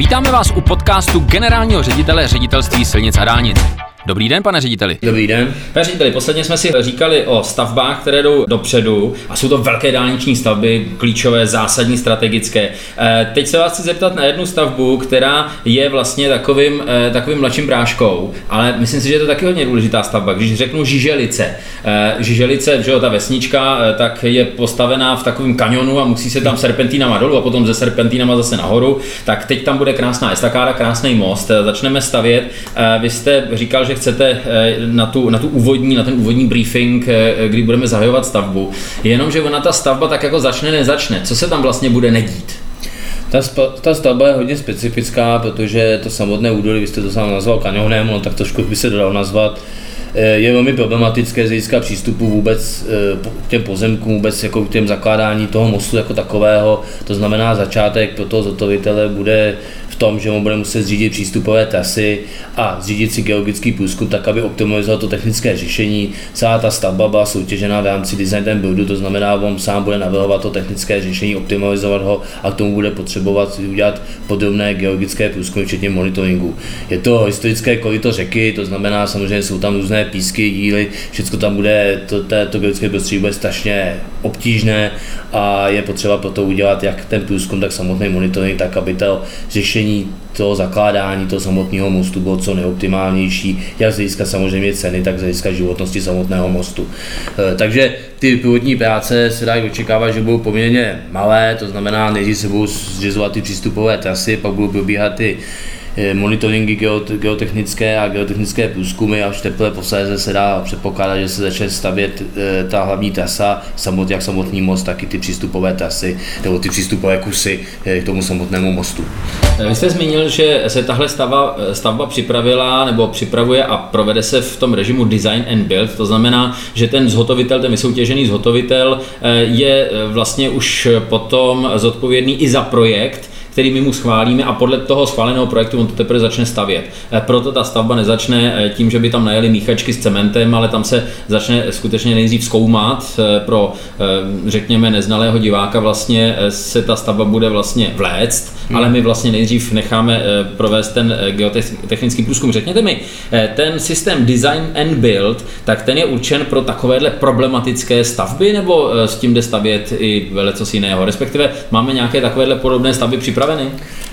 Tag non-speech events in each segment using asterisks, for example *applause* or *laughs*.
Vítáme vás u podcastu generálního ředitele ředitelství silnic a dálnic. Dobrý den, pane řediteli. Dobrý den. Pane řediteli, posledně jsme si říkali o stavbách, které jdou dopředu a jsou to velké dálniční stavby, klíčové, zásadní, strategické. Eh, teď se vás chci zeptat na jednu stavbu, která je vlastně takovým, eh, takovým mladším bráškou, ale myslím si, že je to taky hodně důležitá stavba. Když řeknu Žiželice, eh, Žiželice, že jo, ta vesnička, tak je postavená v takovém kanionu a musí se tam serpentínama dolů a potom ze serpentínama zase nahoru, tak teď tam bude krásná estakáda, krásný most, začneme stavět. Vy jste říkal, že chcete eh, na tu, na tu úvodní, na ten úvodní briefing, eh, kdy budeme zahajovat stavbu. Jenomže ona ta stavba tak jako začne, nezačne. Co se tam vlastně bude nedít? Ta, ta stavba je hodně specifická, protože to samotné údolí, vy jste to sám nazval kanionem, no tak trošku by se dalo nazvat, eh, je velmi problematické z hlediska přístupu vůbec k těm pozemkům, vůbec jako k těm zakládání toho mostu jako takového. To znamená, začátek pro toho zotovitele bude tom, že on bude muset zřídit přístupové trasy a zřídit si geologický průzkum tak, aby optimalizoval to technické řešení. Celá ta stavba byla soutěžená v rámci design and buildu, to znamená, on sám bude navrhovat to technické řešení, optimalizovat ho a k tomu bude potřebovat udělat podrobné geologické průzkumy, včetně monitoringu. Je to historické korito řeky, to znamená, samozřejmě jsou tam různé písky, díly, všechno tam bude, to, to, to geologické prostředí bude strašně obtížné a je potřeba proto udělat jak ten průzkum, tak samotný monitoring, tak aby to řešení řešení toho zakládání toho samotného mostu bylo co nejoptimálnější, jak z hlediska samozřejmě ceny, tak z hlediska životnosti samotného mostu. E, takže ty původní práce se dají očekávat, že budou poměrně malé, to znamená, nejdřív se budou zřizovat ty přístupové trasy, pak budou probíhat ty monitoringy geotechnické a geotechnické průzkumy a už teprve posléze se dá předpokládat, že se začne stavět eh, ta hlavní trasa, samot, jak samotný most, tak i ty přístupové trasy nebo ty přístupové kusy eh, k tomu samotnému mostu. Vy jste zmínil, že se tahle stavba, stavba připravila nebo připravuje a provede se v tom režimu design and build, to znamená, že ten zhotovitel, ten vysoutěžený zhotovitel je vlastně už potom zodpovědný i za projekt, který my mu schválíme a podle toho schváleného projektu on to teprve začne stavět. Eh, proto ta stavba nezačne eh, tím, že by tam najeli míchačky s cementem, ale tam se začne skutečně nejdřív zkoumat eh, pro, řekněme, neznalého diváka vlastně se ta stavba bude vlastně vléct, hmm. ale my vlastně nejdřív necháme provést ten geotechnický průzkum. Řekněte mi, ten systém design and build, tak ten je určen pro takovéhle problematické stavby, nebo s tím jde stavět i velecos jiného? Respektive máme nějaké takovéhle podobné stavby? Eh,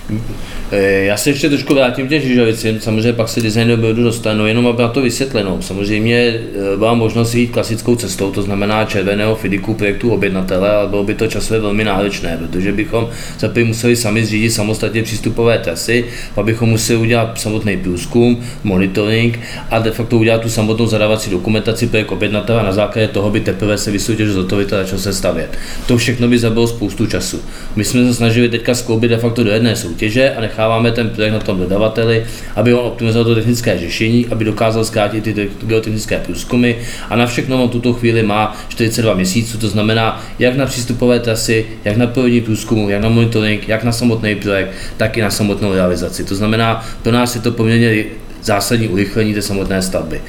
já se ještě trošku vrátím k těm Žižovicím, samozřejmě pak se design buildu dostanu, jenom aby na to vysvětleno. Samozřejmě eh, byla možnost jít klasickou cestou, to znamená červeného fidiku projektu objednatele, ale bylo by to časově velmi náročné, protože bychom za museli sami zřídit samostatně přístupové trasy, pak bychom museli udělat samotný průzkum, monitoring a de facto udělat tu samotnou zadávací dokumentaci projekt objednatele a na základě toho by teprve se vysoutěžil zhotovitel začal se stavět. To všechno by zabilo spoustu času. My jsme se snažili teďka skloubit de facto do jedné soutěže a necháváme ten projekt na tom dodavateli, aby on optimizoval to technické řešení, aby dokázal zkrátit ty geotechnické průzkumy a na všechno on tuto chvíli má 42 měsíců, to znamená jak na přístupové trasy, jak na provedení průzkumu, jak na monitoring, jak na samotný projekt, tak i na samotnou realizaci. To znamená, pro nás je to poměrně zásadní urychlení té samotné stavby.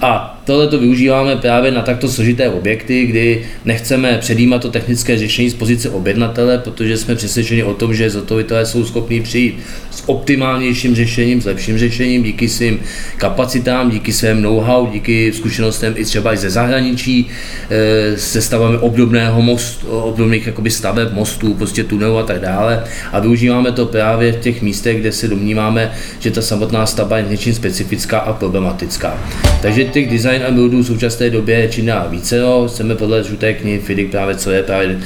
A tohle to využíváme právě na takto složité objekty, kdy nechceme předjímat to technické řešení z pozice objednatele, protože jsme přesvědčeni o tom, že zhotovitelé jsou schopni přijít s optimálnějším řešením, s lepším řešením, díky svým kapacitám, díky svém know-how, díky zkušenostem i třeba i ze zahraničí, e, se stavami obdobného mostu, obdobných jakoby staveb mostů, prostě tunelů a tak dále. A využíváme to právě v těch místech, kde se domníváme, že ta samotná stavba je něčím specifická a problematická. Takže těch design a buildů v současné době je dál více. No. Chceme podle žluté knihy FIDIC právě, co je právě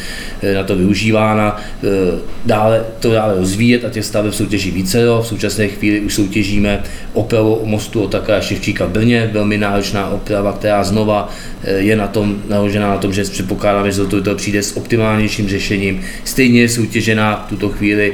eh, na to využívána, eh, dále, to dále rozvíjet a těch staveb soutěží více. No. V současné chvíli už soutěžíme opravu mostu Otaka Ševčíka v Brně, velmi náročná oprava, která znova eh, je na tom naložená na tom, že předpokládáme, že to přijde s optimálnějším řešením. Stejně je soutěžená v tuto chvíli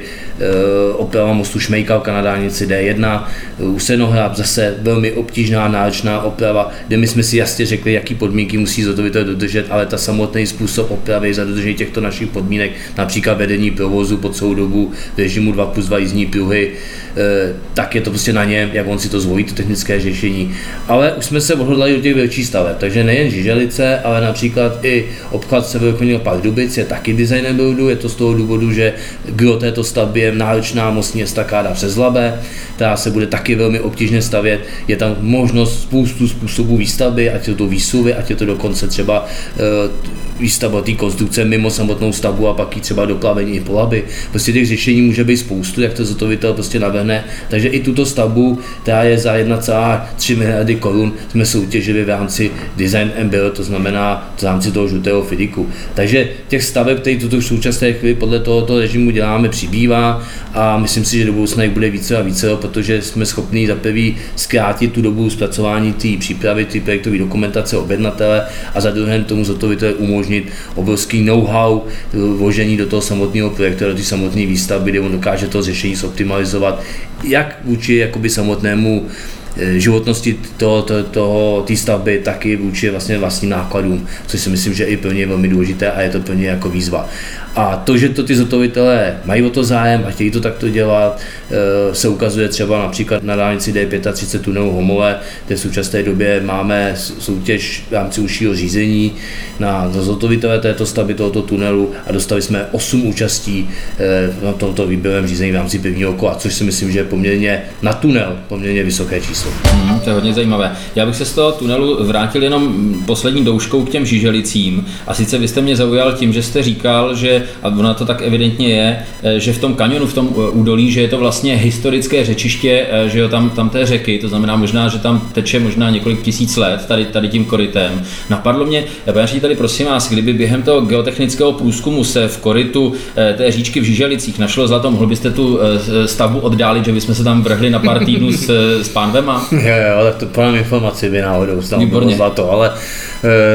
oprava mostu Šmejka na dálnici D1, u Senohrab zase velmi obtížná, náročná oprava, kde my my jsme si jasně řekli, jaký podmínky musí zhotovitel dodržet, ale ta samotný způsob opravy za dodržení těchto našich podmínek, například vedení provozu po celou dobu v režimu 2 plus 2 jízdní pruhy, eh, tak je to prostě na něm, jak on si to zvolí, to technické řešení. Ale už jsme se odhodlali do těch větších staveb, takže nejen Žiželice, ale například i obchvat Severokonního Pardubic je taky design buildu, je to z toho důvodu, že kdo této stavby je náročná mostní estakáda přes Labe, která se bude taky velmi obtížně stavět. Je tam možnost spoustu způsobů výstavby, ať je to výsuvy, ať je to dokonce třeba uh, výstavba té konstrukce mimo samotnou stavbu a pak ji třeba doplavení i polaby. Prostě těch řešení může být spoustu, jak to zhotovitel prostě navrhne. Takže i tuto stavbu, která je za 1,3 miliardy korun, jsme soutěžili v rámci Design and Build, to znamená v rámci toho žlutého Fidiku. Takže těch staveb, které tuto v současné chvíli podle tohoto režimu děláme, přibývá a myslím si, že do budoucna jich bude více a více, protože jsme schopni za prvý zkrátit tu dobu zpracování té přípravy, té projektové dokumentace objednatele a za druhé tomu zhotovitele umožnit umožnit obrovský know-how vložení do toho samotného projektu, do té samotné výstavby, kde on dokáže to řešení zoptimalizovat, jak vůči jakoby samotnému životnosti toho, toho, toho, té stavby, taky vůči vlastně vlastním nákladům, což si myslím, že i pro ně je velmi důležité a je to pro ně jako výzva. A to, že to ty zhotovitelé mají o to zájem a chtějí to takto dělat, eh, se ukazuje třeba například na dálnici D35 tunelu Homole, kde v současné době máme soutěž v rámci užšího řízení na zhotovitele této stavby tohoto tunelu a dostali jsme 8 účastí eh, na tomto výběrovém řízení v rámci prvního kola, což si myslím, že je poměrně na tunel poměrně vysoké číslo. Hmm, to je hodně zajímavé. Já bych se z toho tunelu vrátil jenom poslední douškou k těm žíželicím. A sice vy jste mě zaujal tím, že jste říkal, že a ona to tak evidentně je, eh, že v tom kanionu, v tom eh, údolí, že je to vlastně historické řečiště, eh, že jo, tam, tam té řeky, to znamená možná, že tam teče možná několik tisíc let tady, tady tím korytem. Napadlo mě, já tady prosím vás, kdyby během toho geotechnického průzkumu se v korytu té říčky v Žiželicích našlo zlato, mohl byste tu stavbu oddálit, že bychom se tam vrhli na pár týdnů s, s pánvema? *laughs* Jo, jo, tak to podám informaci by náhodou, tam bylo zlato, ale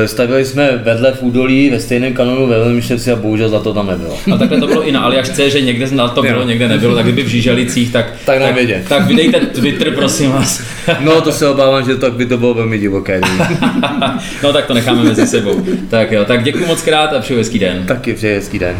stavili jsme vedle v údolí ve stejném kanonu ve Velmištěci a bohužel zlato tam nebylo. A takhle to bylo i na Aljašce, *laughs* že někde na to bylo, někde nebylo, tak kdyby v Žíželicích, tak, tak, tak, tak vydejte Twitter, prosím vás. no to se obávám, že tak by to bylo velmi divoké. *laughs* no tak to necháme mezi sebou. Tak jo, tak děkuji moc krát a přeji hezký den. Taky přeji hezký den.